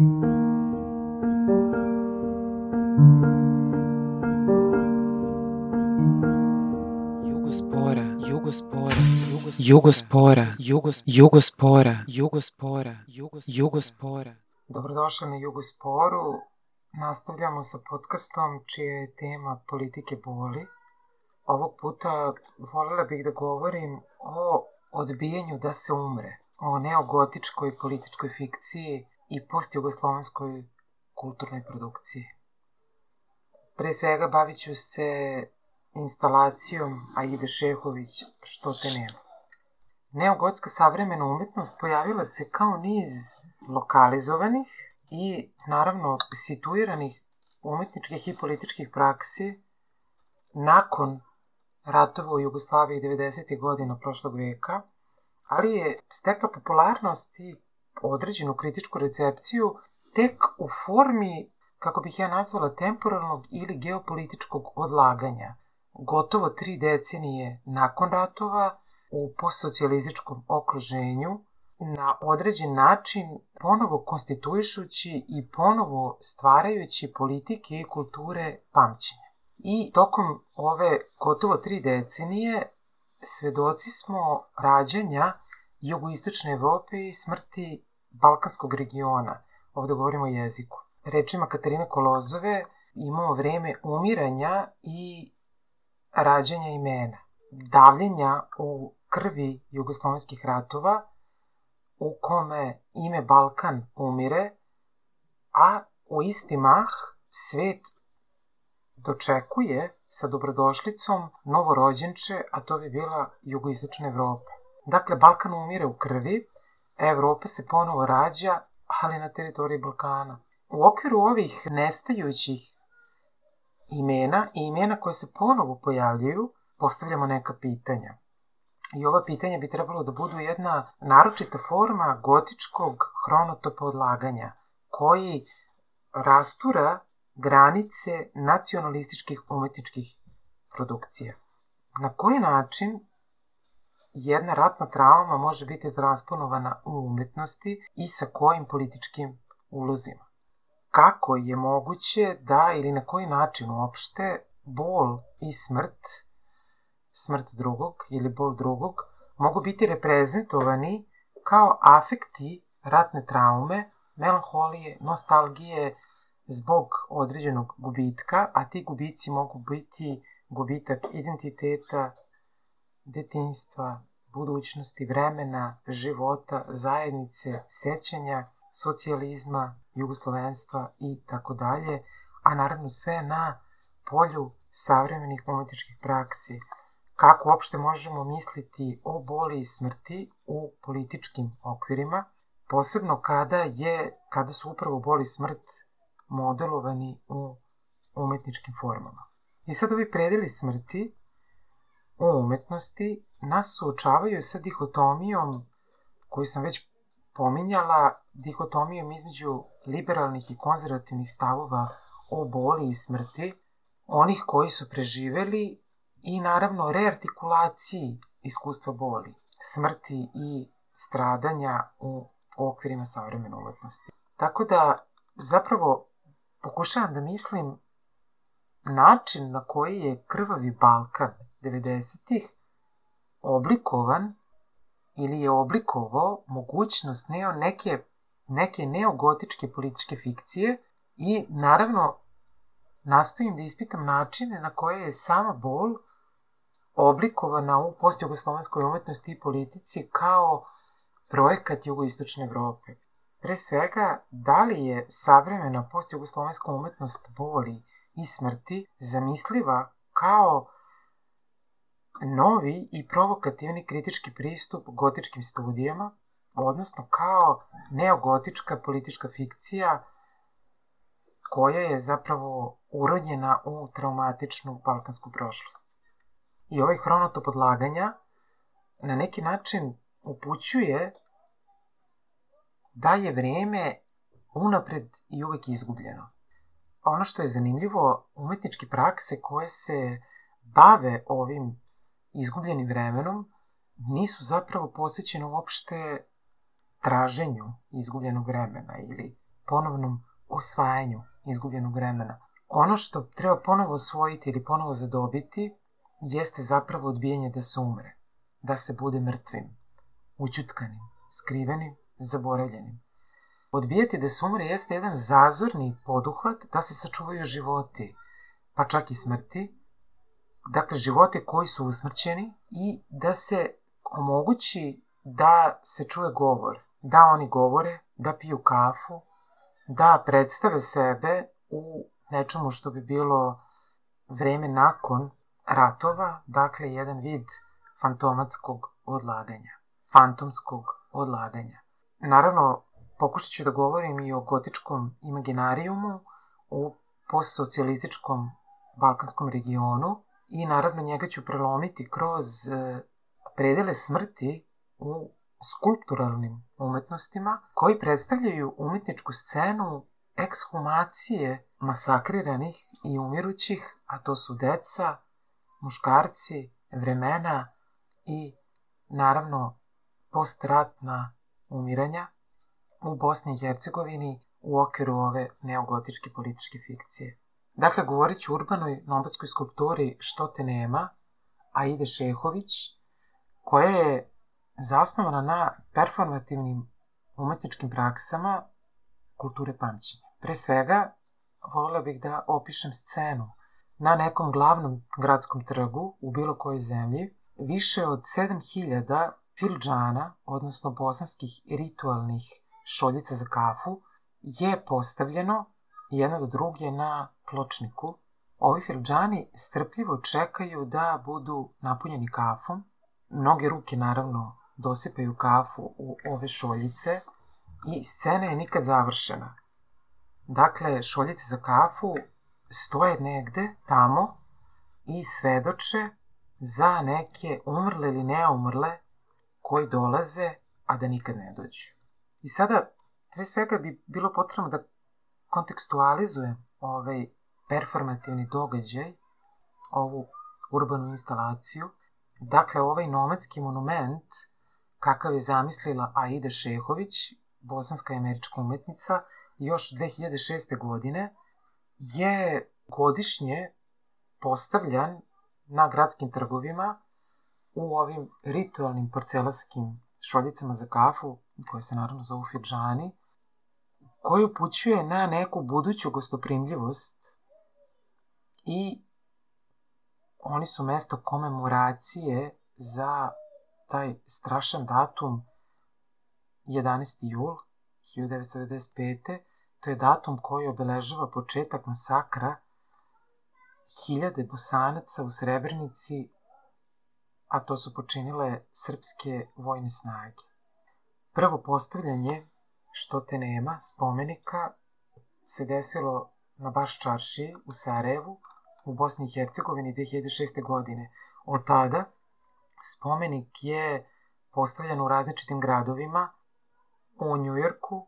Jugospora, Jugospora, Jugospora, Jugos, Jugospora, Jugospora, Jugos, Jugospora. Dobrodošli na Jugosporu. Nastavljamo sa podcastom čija je tema politike boli. Ovog puta voljela bih da govorim o odbijanju da se umre, o neogotičkoj političkoj fikciji i postjugoslovenskoj kulturnoj produkciji. Pre svega bavit ću se instalacijom Aide Šehović Što te nema. Neogotska savremena umetnost pojavila se kao niz lokalizovanih i naravno situiranih umetničkih i političkih praksi nakon ratova u Jugoslaviji 90. godina prošlog veka, ali je stekla popularnost i određenu kritičku recepciju tek u formi, kako bih ja nazvala, temporalnog ili geopolitičkog odlaganja. Gotovo tri decenije nakon ratova, u postsocijalističkom okruženju, na određen način ponovo konstituišući i ponovo stvarajući politike i kulture pamćenja. I tokom ove gotovo tri decenije svedoci smo rađanja jugoistočne Evrope i smrti Balkanskog regiona. Ovde govorimo o jeziku. Rečima Katarine Kolozove imamo vreme umiranja i rađanja imena, davljenja u krvi jugoslovenskih ratova, u kome ime Balkan umire, a u isti mah svet dočekuje sa dobrodošlicom novorođenče, a to bi bila jugoistočna Evropa. Dakle, Balkan umire u krvi, Evropa se ponovo rađa, ali na teritoriji Balkana. U okviru ovih nestajućih imena i imena koje se ponovo pojavljaju, postavljamo neka pitanja. I ova pitanja bi trebalo da budu jedna naročita forma gotičkog hronotopa odlaganja, koji rastura granice nacionalističkih umetničkih produkcija. Na koji način jedna ratna trauma može biti transponovana u umetnosti i sa kojim političkim ulozima? Kako je moguće da ili na koji način uopšte bol i smrt, smrt drugog ili bol drugog, mogu biti reprezentovani kao afekti ratne traume, melanholije, nostalgije, zbog određenog gubitka, a ti gubici mogu biti gubitak identiteta, detinstva, budućnosti, vremena, života, zajednice, sećanja, socijalizma, jugoslovenstva i tako dalje, a naravno sve na polju savremenih umetničkih praksi. Kako uopšte možemo misliti o boli i smrti u političkim okvirima, posebno kada je kada su upravo boli i smrt modelovani u umetničkim formama. I sad ovi predeli smrti u umetnosti nas suočavaju sa dihotomijom koju sam već pominjala, dihotomijom između liberalnih i konzervativnih stavova o boli i smrti, onih koji su preživeli i naravno reartikulaciji iskustva boli, smrti i stradanja u okvirima savremene umetnosti. Tako da zapravo pokušavam da mislim način na koji je krvavi Balkan 90-ih oblikovan ili je oblikovao mogućnost neo neke, neke neogotičke političke fikcije i naravno nastojim da ispitam načine na koje je sama bol oblikovana u postjugoslovenskoj umetnosti i politici kao projekat jugoistočne Evrope. Pre svega, da li je savremena postjugoslovenska umetnost boli i smrti zamisliva kao novi i provokativni kritički pristup gotičkim studijama, odnosno kao neogotička politička fikcija koja je zapravo urodnjena u traumatičnu balkansku prošlost. I ovaj hronotop odlaganja na neki način upućuje da je vreme unapred i uvek izgubljeno. Ono što je zanimljivo, umetničke prakse koje se bave ovim izgubljenim vremenom nisu zapravo posvećene uopšte traženju izgubljenog vremena ili ponovnom osvajanju izgubljenog vremena. Ono što treba ponovo osvojiti ili ponovo zadobiti jeste zapravo odbijanje da se umre, da se bude mrtvim, učutkanim, skrivenim, zaboravljenim. Odbijati da se umre jeste jedan zazorni poduhvat da se sačuvaju životi, pa čak i smrti, dakle živote koji su usmrćeni i da se omogući da se čuje govor, da oni govore, da piju kafu, da predstave sebe u nečemu što bi bilo vreme nakon ratova, dakle jedan vid fantomatskog odlaganja, fantomskog odlaganja. Naravno, pokušat ću da govorim i o gotičkom imaginarijumu u postsocijalističkom balkanskom regionu i naravno njega ću prelomiti kroz e, predele smrti u skulpturalnim umetnostima koji predstavljaju umetničku scenu ekshumacije masakriranih i umirućih, a to su deca, muškarci, vremena i naravno postratna umiranja u Bosni i Hercegovini u okviru ove neogotičke političke fikcije. Dakle, govorit ću urbanoj nomadskoj skulpturi Što te nema, Aide Šehović, koja je zasnovana na performativnim umetničkim praksama kulture pamćenja. Pre svega, volela bih da opišem scenu. Na nekom glavnom gradskom trgu u bilo kojoj zemlji više od 7000 filđana, odnosno bosanskih ritualnih šoljica za kafu, je postavljeno jedno do druge na pločniku. Ovi filđani strpljivo čekaju da budu napunjeni kafom. Mnoge ruke, naravno, dosipaju kafu u ove šoljice i scena je nikad završena. Dakle, šoljice za kafu stoje negde tamo i svedoče za neke umrle ili neumrle koji dolaze, a da nikad ne dođu. I sada, pre svega bi bilo potrebno da kontekstualizujem ovaj performativni događaj, ovu urbanu instalaciju. Dakle, ovaj nomadski monument, kakav je zamislila Aida Šehović, bosanska i američka umetnica, još 2006. godine, je godišnje postavljan na gradskim trgovima u ovim ritualnim porcelanskim šoljicama za kafu, koje se naravno zovu fidžani, koji upućuje na neku buduću gostoprimljivost i oni su mesto komemoracije za taj strašan datum 11. jul 1995. To je datum koji obeležava početak masakra hiljade bosanaca u Srebrenici, a to su počinile srpske vojne snage. Prvo postavljanje što te nema spomenika se desilo na Baš čarši u Sarajevu u Bosni i Hercegovini 2006. godine. Od tada spomenik je postavljan u različitim gradovima, u Njujorku,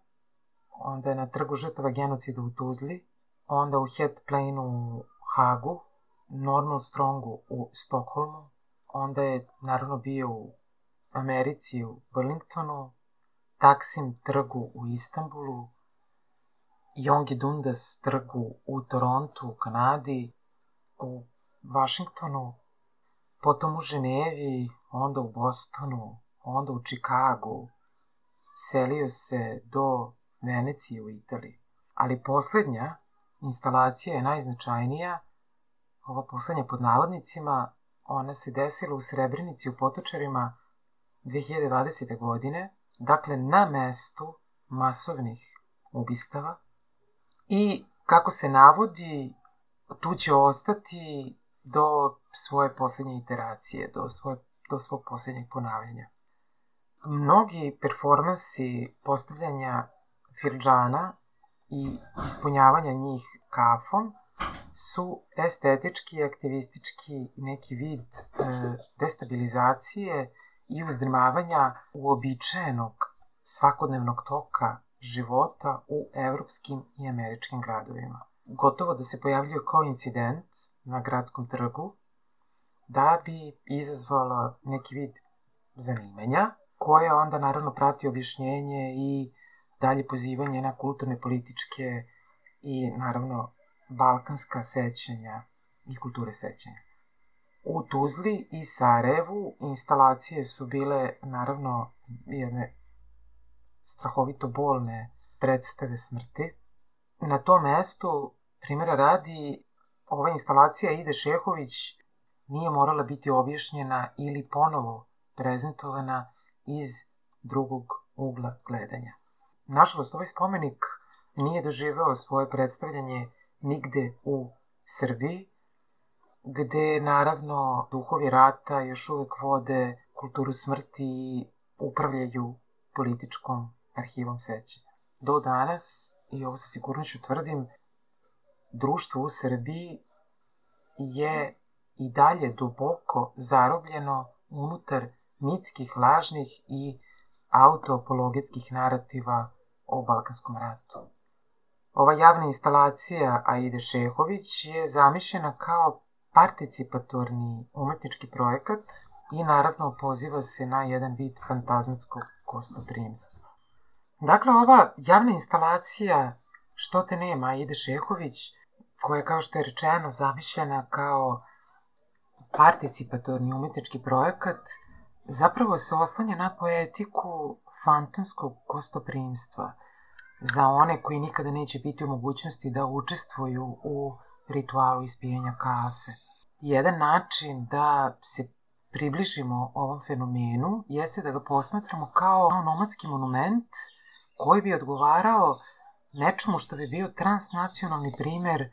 onda je na trgu žrtava genocida u Tuzli, onda u Head Plainu u Hagu, Normal Strongu u Stokholmu, onda je naravno bio u Americi u Burlingtonu, Taksim trgu u Istanbulu, Yongi Dundas trgu u Torontu u Kanadi, u Vašingtonu, potom u Ženevi, onda u Bostonu, onda u Čikagu, selio se do Venecije u Italiji. Ali poslednja instalacija je najznačajnija, ova poslednja pod navodnicima, ona se desila u Srebrenici u Potočarima 2020. godine, dakle na mestu masovnih ubistava i kako se navodi, tu će ostati do svoje poslednje iteracije, do, svoje, do svog poslednjeg ponavljanja. Mnogi performansi postavljanja firđana i ispunjavanja njih kafom su estetički aktivistički neki vid e, destabilizacije i uzdrmavanja uobičajenog svakodnevnog toka života u evropskim i američkim gradovima. Gotovo da se pojavljuje kao incident na gradskom trgu da bi izazvala neki vid zanimanja, koje onda naravno prati objašnjenje i dalje pozivanje na kulturne, političke i naravno balkanska sećanja i kulture sećanja. U Tuzli i Sarajevu instalacije su bile naravno jedne strahovito bolne predstave smrti. Na tom mestu, primjera radi, ova instalacija Ide Šehović nije morala biti objašnjena ili ponovo prezentovana iz drugog ugla gledanja. Nažalost, ovaj spomenik nije doživeo svoje predstavljanje nigde u Srbiji, gde naravno duhovi rata još uvek vode kulturu smrti i upravljaju političkom arhivom sećanja. Do danas, i ovo sa sigurnoću tvrdim, društvo u Srbiji je i dalje duboko zarobljeno unutar mitskih, lažnih i autoapologetskih narativa o Balkanskom ratu. Ova javna instalacija Aide Šehović je zamišljena kao participatorni umetnički projekat i naravno poziva se na jedan vid fantazmatskog gostoprimstva. Dakle, ova javna instalacija Što te nema Aide Šehović, koja je, kao što je rečeno, zamišljena kao participatorni umetnički projekat, zapravo se oslanja na poetiku fantomskog gostoprimstva za one koji nikada neće biti u mogućnosti da učestvuju u ritualu ispijanja kafe. Jedan način da se približimo ovom fenomenu jeste da ga posmatramo kao nomadski monument koji bi odgovarao nečemu što bi bio transnacionalni primer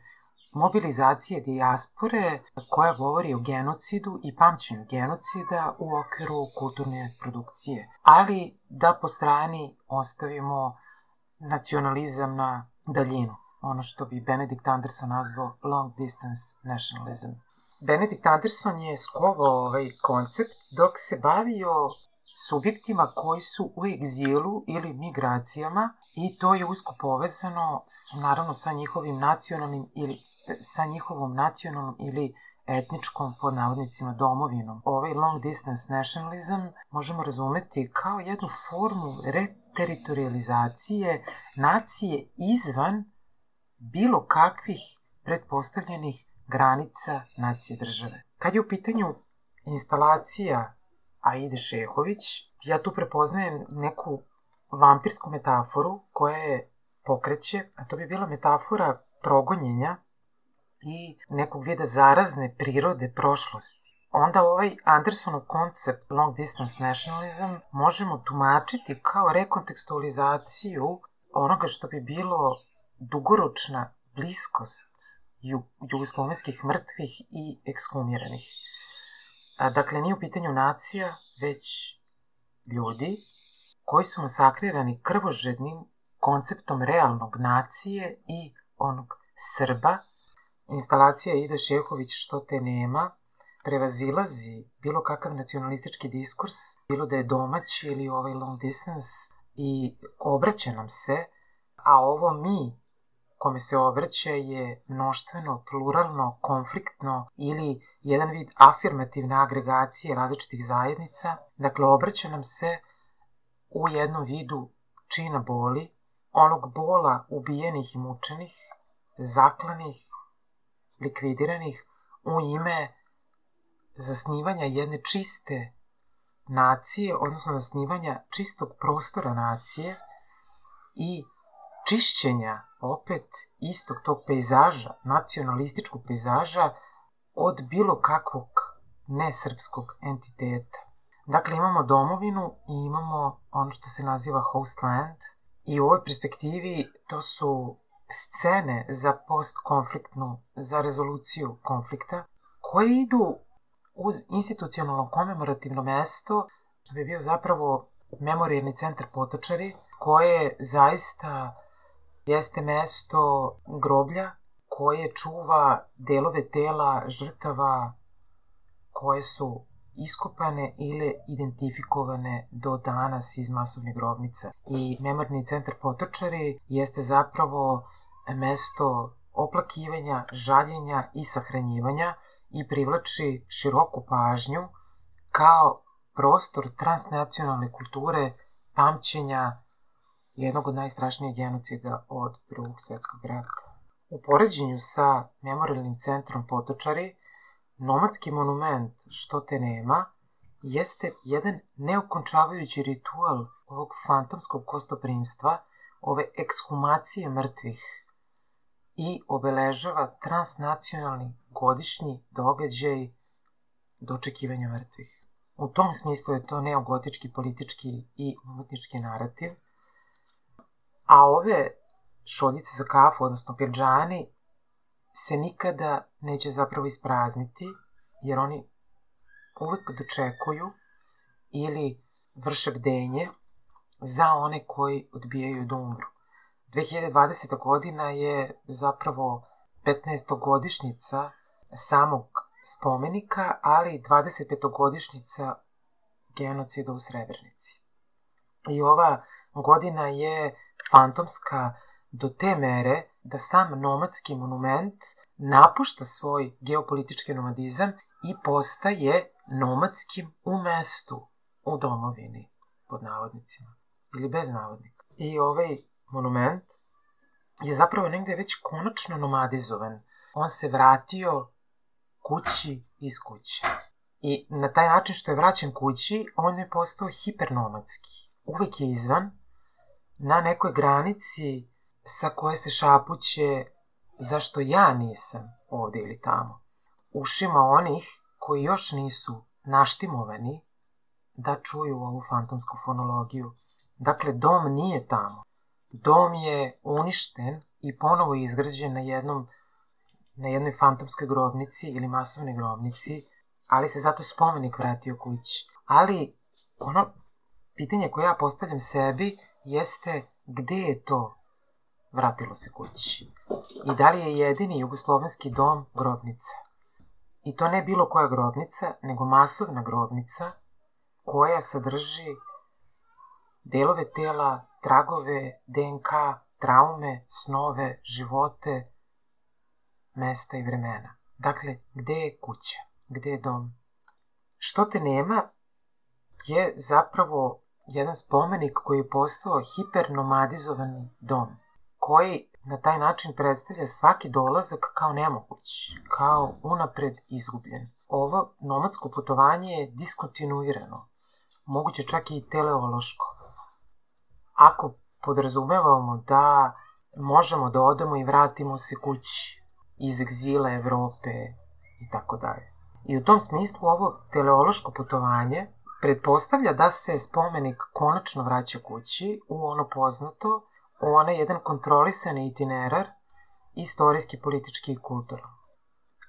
mobilizacije dijaspore koja govori o genocidu i pamćenju genocida u okviru kulturne produkcije. Ali da po strani ostavimo nacionalizam na daljinu, ono što bi Benedict Anderson nazvao long distance nationalism. Benedict Anderson je skovao ovaj koncept dok se bavio subjektima koji su u egzilu ili migracijama i to je usko povezano s, naravno sa njihovim nacionalnim ili sa njihovom nacionalnom ili etničkom, pod navodnicima, domovinom. Ovaj long distance nationalism možemo razumeti kao jednu formu reteritorializacije nacije izvan bilo kakvih pretpostavljenih granica nacije države. Kad je u pitanju instalacija Aide Šehović, ja tu prepoznajem neku vampirsku metaforu koja je pokreće, a to bi bila metafora progonjenja i nekog vida zarazne prirode prošlosti. Onda ovaj Andersonov koncept long distance nationalism možemo tumačiti kao rekontekstualizaciju onoga što bi bilo dugoročna bliskost jugoslovenskih mrtvih i ekshumiranih. Dakle, nije u pitanju nacija, već ljudi koji su masakrirani krvožednim konceptom realnog nacije i onog Srba Instalacija Ida Šehović što te nema prevazilazi bilo kakav nacionalistički diskurs, bilo da je domaći ili ovaj long distance i obraća nam se, a ovo mi kome se obraća je mnoštveno, pluralno, konfliktno ili jedan vid afirmativne agregacije različitih zajednica. Dakle, obraća nam se u jednom vidu čina boli, onog bola ubijenih i mučenih, zaklanih, likvidiranih u ime zasnivanja jedne čiste nacije, odnosno zasnivanja čistog prostora nacije i čišćenja opet istog tog pejzaža, nacionalističkog pejzaža od bilo kakvog nesrpskog entiteta. Dakle, imamo domovinu i imamo ono što se naziva host land i u ovoj perspektivi to su scene za postkonfliktnu, za rezoluciju konflikta, koje idu uz institucionalno komemorativno mesto, što bi bio zapravo memorijalni centar Potočari, koje zaista jeste mesto groblja koje čuva delove tela žrtava koje su iskopane ili identifikovane do danas iz masovnih grobnica. I memorni centar Potočari jeste zapravo mesto oplakivanja, žaljenja i sahranjivanja i privlači široku pažnju kao prostor transnacionalne kulture, pamćenja jednog od najstrašnijih genocida od drugog svjetskog rata. U poređenju sa memorialnim centrom Potočari, nomadski monument Što te nema jeste jedan neokončavajući ritual ovog fantomskog kostoprimstva, ove ekshumacije mrtvih i obeležava transnacionalni godišnji događaj dočekivanja mrtvih. U tom smislu je to neogotički politički i umetnički narativ. A ove šoljice za kafu, odnosno pirđani, se nikada neće zapravo isprazniti, jer oni uvek dočekuju ili vrše bdenje za one koji odbijaju da umru. 2020. godina je zapravo 15. godišnjica samog spomenika, ali 25. godišnjica genocida u Srebrenici. I ova godina je fantomska do te mere da sam nomadski monument napušta svoj geopolitički nomadizam i postaje nomadskim u mestu u domovini, pod navodnicima, ili bez navodnika. I ovaj monument je zapravo negde već konačno nomadizovan. On se vratio kući iz kuće. I na taj način što je vraćen kući, on je postao hipernomadski. Uvek je izvan, na nekoj granici sa koje se šapuće zašto ja nisam ovde ili tamo. Ušima onih koji još nisu naštimovani da čuju ovu fantomsku fonologiju. Dakle, dom nije tamo. Dom je uništen i ponovo izgrađen na jednom na jednoj fantomskoj grobnici ili masovnoj grobnici, ali se zato spomenik vratio kući. Ali ono pitanje koje ja postavljam sebi jeste gde je to vratilo se kući? I da li je jedini jugoslovenski dom grobnica? I to ne bilo koja grobnica, nego masovna grobnica koja sadrži delove tela, tragove, DNK, traume, snove, živote, mesta i vremena. Dakle, gde je kuća? Gde je dom? Što te nema je zapravo jedan spomenik koji je postao hipernomadizovani dom, koji na taj način predstavlja svaki dolazak kao nemoguć, kao unapred izgubljen. Ovo nomadsko putovanje je diskontinuirano, moguće čak i teleološko. Ako podrazumevamo da možemo da odemo i vratimo se kući iz egzila Evrope i tako dalje. I u tom smislu ovo teleološko putovanje pretpostavlja da se spomenik konačno vraća kući u ono poznato, u onaj jedan kontrolisani itinerar, istorijski, politički i kulturno.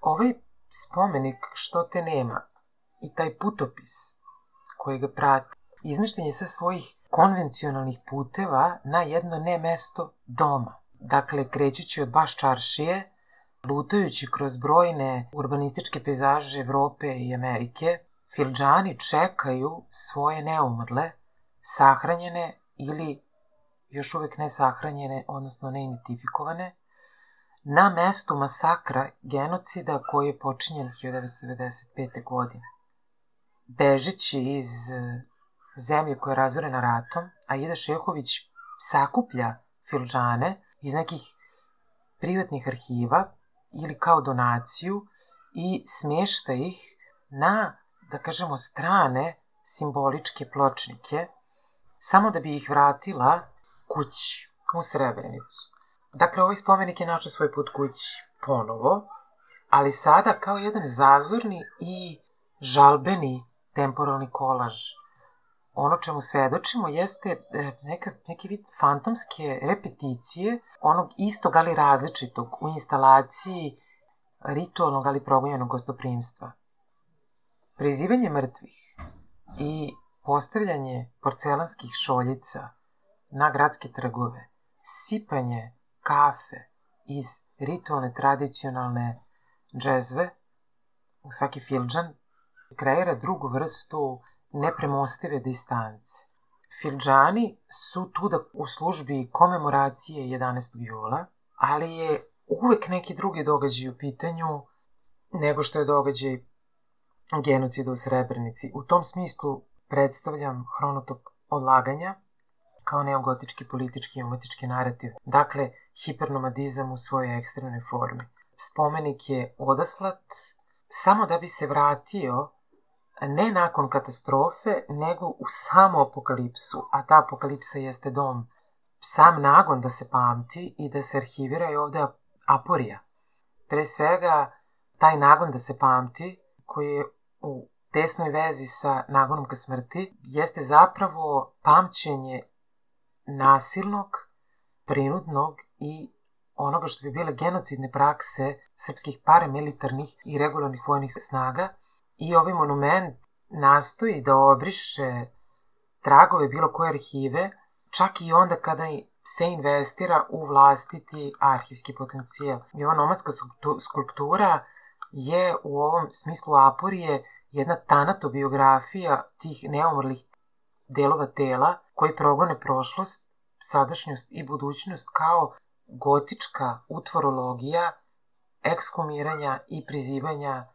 Ovaj spomenik što te nema i taj putopis koji ga prati, izmešten je sa svojih konvencionalnih puteva na jedno ne mesto doma. Dakle, krećući od baš čaršije, lutajući kroz brojne urbanističke pejzaže Evrope i Amerike, filđani čekaju svoje neumrle, sahranjene ili još uvek ne sahranjene, odnosno neidentifikovane, na mestu masakra genocida koji je počinjen 1995. godine. Bežeći iz zemlje koja je razorena ratom, Aida Šehović sakuplja filđane iz nekih privatnih arhiva ili kao donaciju i smješta ih na, da kažemo, strane simboličke pločnike, samo da bi ih vratila kući u Srebrenicu. Dakle, ovaj spomenik je našao svoj put kući ponovo, ali sada kao jedan zazorni i žalbeni temporalni kolaž ono čemu svedočimo jeste e, neka, neki vid fantomske repeticije onog istog ali različitog u instalaciji ritualnog ali progonjenog gostoprimstva. Prizivanje mrtvih i postavljanje porcelanskih šoljica na gradske trgove, sipanje kafe iz ritualne tradicionalne džezve u svaki filđan kreira drugu vrstu nepremostive distance. Filđani su tu da u službi komemoracije 11. jula, ali je uvek neki drugi događaj u pitanju nego što je događaj genocida u Srebrenici. U tom smislu predstavljam hronotop odlaganja kao neogotički politički i umetnički narativ. Dakle, hipernomadizam u svojoj ekstremnoj formi. Spomenik je odaslat samo da bi se vratio ne nakon katastrofe, nego u samu apokalipsu, a ta apokalipsa jeste dom. Sam nagon da se pamti i da se arhivira je ovde aporija. Pre svega, taj nagon da se pamti, koji je u tesnoj vezi sa nagonom ka smrti, jeste zapravo pamćenje nasilnog, prinudnog i onoga što bi bile genocidne prakse srpskih paramilitarnih i regularnih vojnih snaga i ovaj monument nastoji da obriše tragove bilo koje arhive, čak i onda kada se investira u vlastiti arhivski potencijal. I ova nomadska skulptura je u ovom smislu aporije jedna tanatobiografija tih neumrlih delova tela koji progone prošlost, sadašnjost i budućnost kao gotička utvorologija ekskumiranja i prizivanja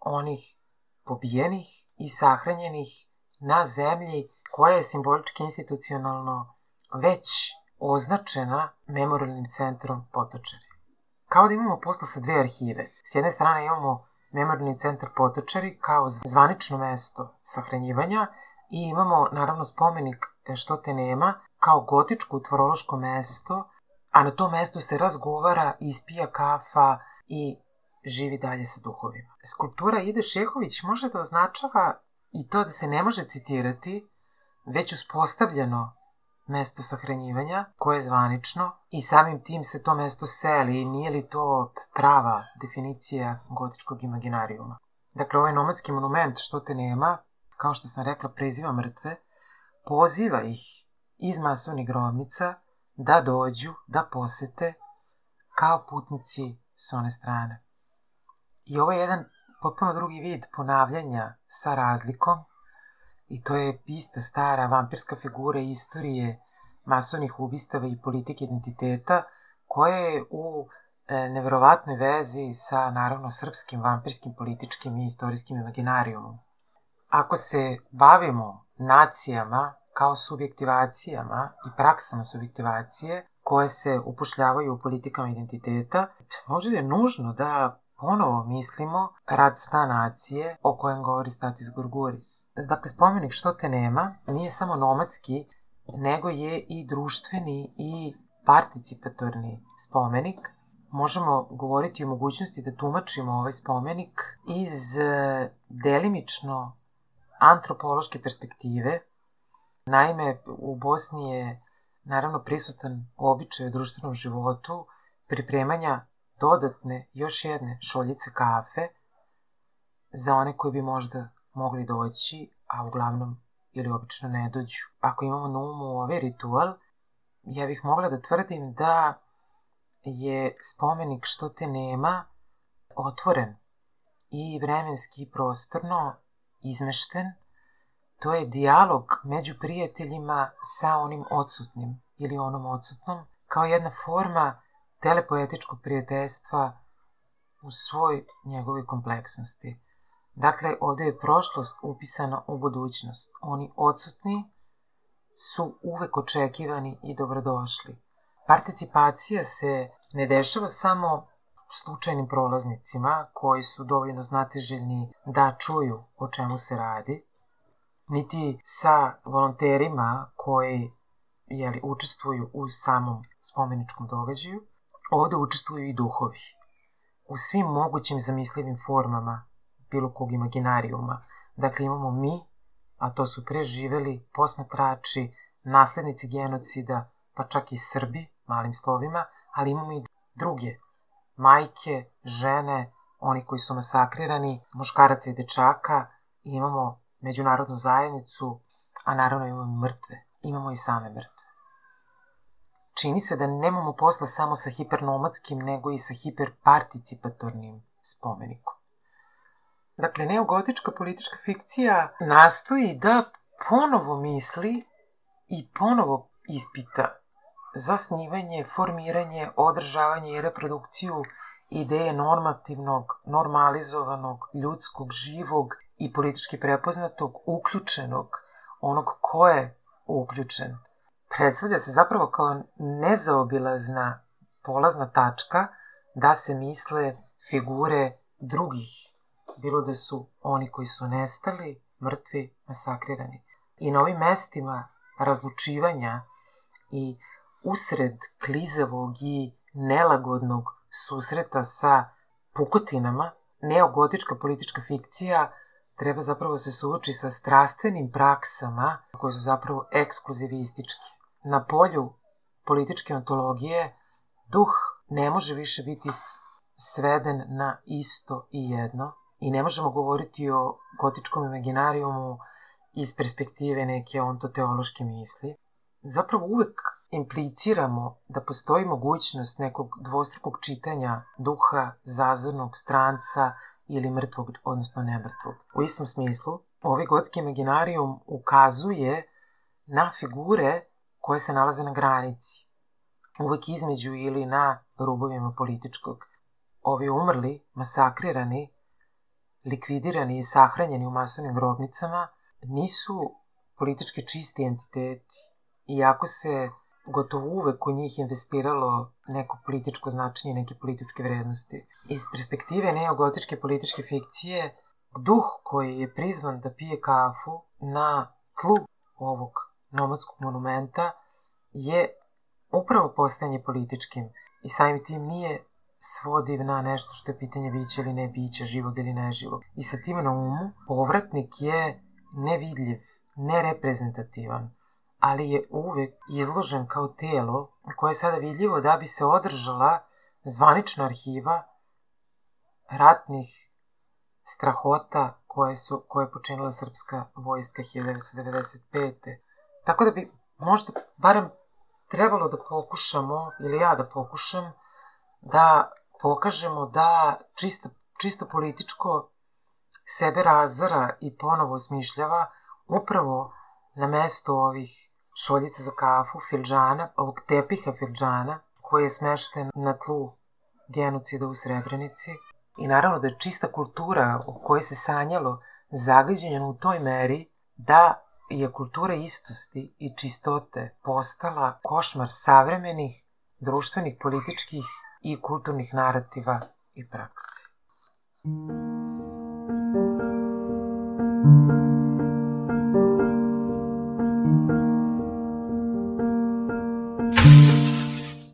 onih pobijenih i sahranjenih na zemlji koja je simbolički institucionalno već označena memorialnim centrom Potočari. Kao da imamo posla sa dve arhive. S jedne strane imamo memorialni centar Potočari kao zvanično mesto sahranjivanja i imamo naravno spomenik e, što te nema kao gotičko utvorološko mesto, a na tom mestu se razgovara, ispija kafa i živi dalje sa duhovima. Skulptura Ide Šehović može da označava i to da se ne može citirati, već uspostavljeno mesto sahranjivanja, koje je zvanično, i samim tim se to mesto seli, nije li to prava definicija gotičkog imaginarijuma. Dakle, ovaj nomadski monument, što te nema, kao što sam rekla, preziva mrtve, poziva ih iz masovnih grobnica da dođu, da posete, kao putnici s one strane. I ovo je jedan potpuno drugi vid ponavljanja sa razlikom i to je ista stara vampirska figura istorije masovnih ubistava i politike identiteta koja je u e, neverovatnoj vezi sa naravno srpskim vampirskim političkim i istorijskim imaginarijumom. Ako se bavimo nacijama kao subjektivacijama i praksama subjektivacije koje se upošljavaju u politikama identiteta, možda je nužno da ponovo mislimo rad sna nacije o kojem govori Statis Gurguris. Dakle, spomenik što te nema nije samo nomadski, nego je i društveni i participatorni spomenik. Možemo govoriti o mogućnosti da tumačimo ovaj spomenik iz e, delimično antropološke perspektive. Naime, u Bosni je naravno prisutan običaj u društvenom životu pripremanja dodatne još jedne šoljice kafe za one koji bi možda mogli doći, a uglavnom ili obično ne dođu. Ako imamo na umu ovaj ritual, ja bih mogla da tvrdim da je spomenik što te nema otvoren i vremenski i prostorno izmešten. To je dijalog među prijateljima sa onim odsutnim ili onom odsutnom, kao jedna forma telepoetičkog prijateljstva u svoj njegovoj kompleksnosti. Dakle, ovde je prošlost upisana u budućnost. Oni odsutni su uvek očekivani i dobrodošli. Participacija se ne dešava samo slučajnim prolaznicima koji su dovoljno znatiželjni da čuju o čemu se radi, niti sa volonterima koji jeli, učestvuju u samom spomeničkom događaju, Ovde učestvuju i duhovi. U svim mogućim zamislivim formama bilo kog imaginarijuma. Dakle, imamo mi, a to su preživeli, posmatrači, naslednici genocida, pa čak i Srbi, malim slovima, ali imamo i druge, majke, žene, oni koji su masakrirani, muškaraca i dečaka, i imamo međunarodnu zajednicu, a naravno imamo i mrtve. Imamo i same mrtve čini se da nemamo posla samo sa hipernomadskim, nego i sa hiperparticipatornim spomenikom. Dakle, neogotička politička fikcija nastoji da ponovo misli i ponovo ispita zasnivanje, formiranje, održavanje i reprodukciju ideje normativnog, normalizovanog, ljudskog, živog i politički prepoznatog, uključenog, onog ko je uključen predstavlja se zapravo kao nezaobilazna polazna tačka da se misle figure drugih, bilo da su oni koji su nestali, mrtvi, masakrirani. I na ovim mestima razlučivanja i usred klizavog i nelagodnog susreta sa pukotinama, neogotička politička fikcija treba zapravo se suoči sa strastvenim praksama koje su zapravo ekskluzivističke. Na polju političke ontologije duh ne može više biti sveden na isto i jedno i ne možemo govoriti o gotičkom imaginarijumu iz perspektive neke ontoteološke misli. Zapravo uvek impliciramo da postoji mogućnost nekog dvostrukog čitanja duha, zazornog, stranca ili mrtvog, odnosno nemrtvog. U istom smislu, ovaj gotski imaginarijum ukazuje na figure koje se nalaze na granici, uvek između ili na rubovima političkog. Ovi umrli, masakrirani, likvidirani i sahranjeni u masovnim grobnicama nisu politički čisti entiteti, iako se gotovo uvek u njih investiralo neko političko značenje, neke političke vrednosti. Iz perspektive neogotičke političke fikcije, duh koji je prizvan da pije kafu na tlu ovog nomadskog monumenta je upravo postajanje političkim i samim tim nije svodiv na nešto što je pitanje bića ili ne bića, živog ili neživog. I sa tim na umu, povratnik je nevidljiv, nereprezentativan, ali je uvek izložen kao telo koje je sada vidljivo da bi se održala zvanična arhiva ratnih strahota koje, su, koje je počinila srpska vojska 1995. Tako da bi možda barem trebalo da pokušamo, ili ja da pokušam, da pokažemo da čisto, čisto političko sebe razara i ponovo osmišljava upravo na mesto ovih šoljica za kafu, filđana, ovog tepiha filđana, koji je smešten na tlu genocida u Srebrenici. I naravno da je čista kultura o kojoj se sanjalo zagađenja u toj meri da je kultura istosti i čistote postala košmar savremenih društvenih, političkih i kulturnih narativa i praksi. Thank you.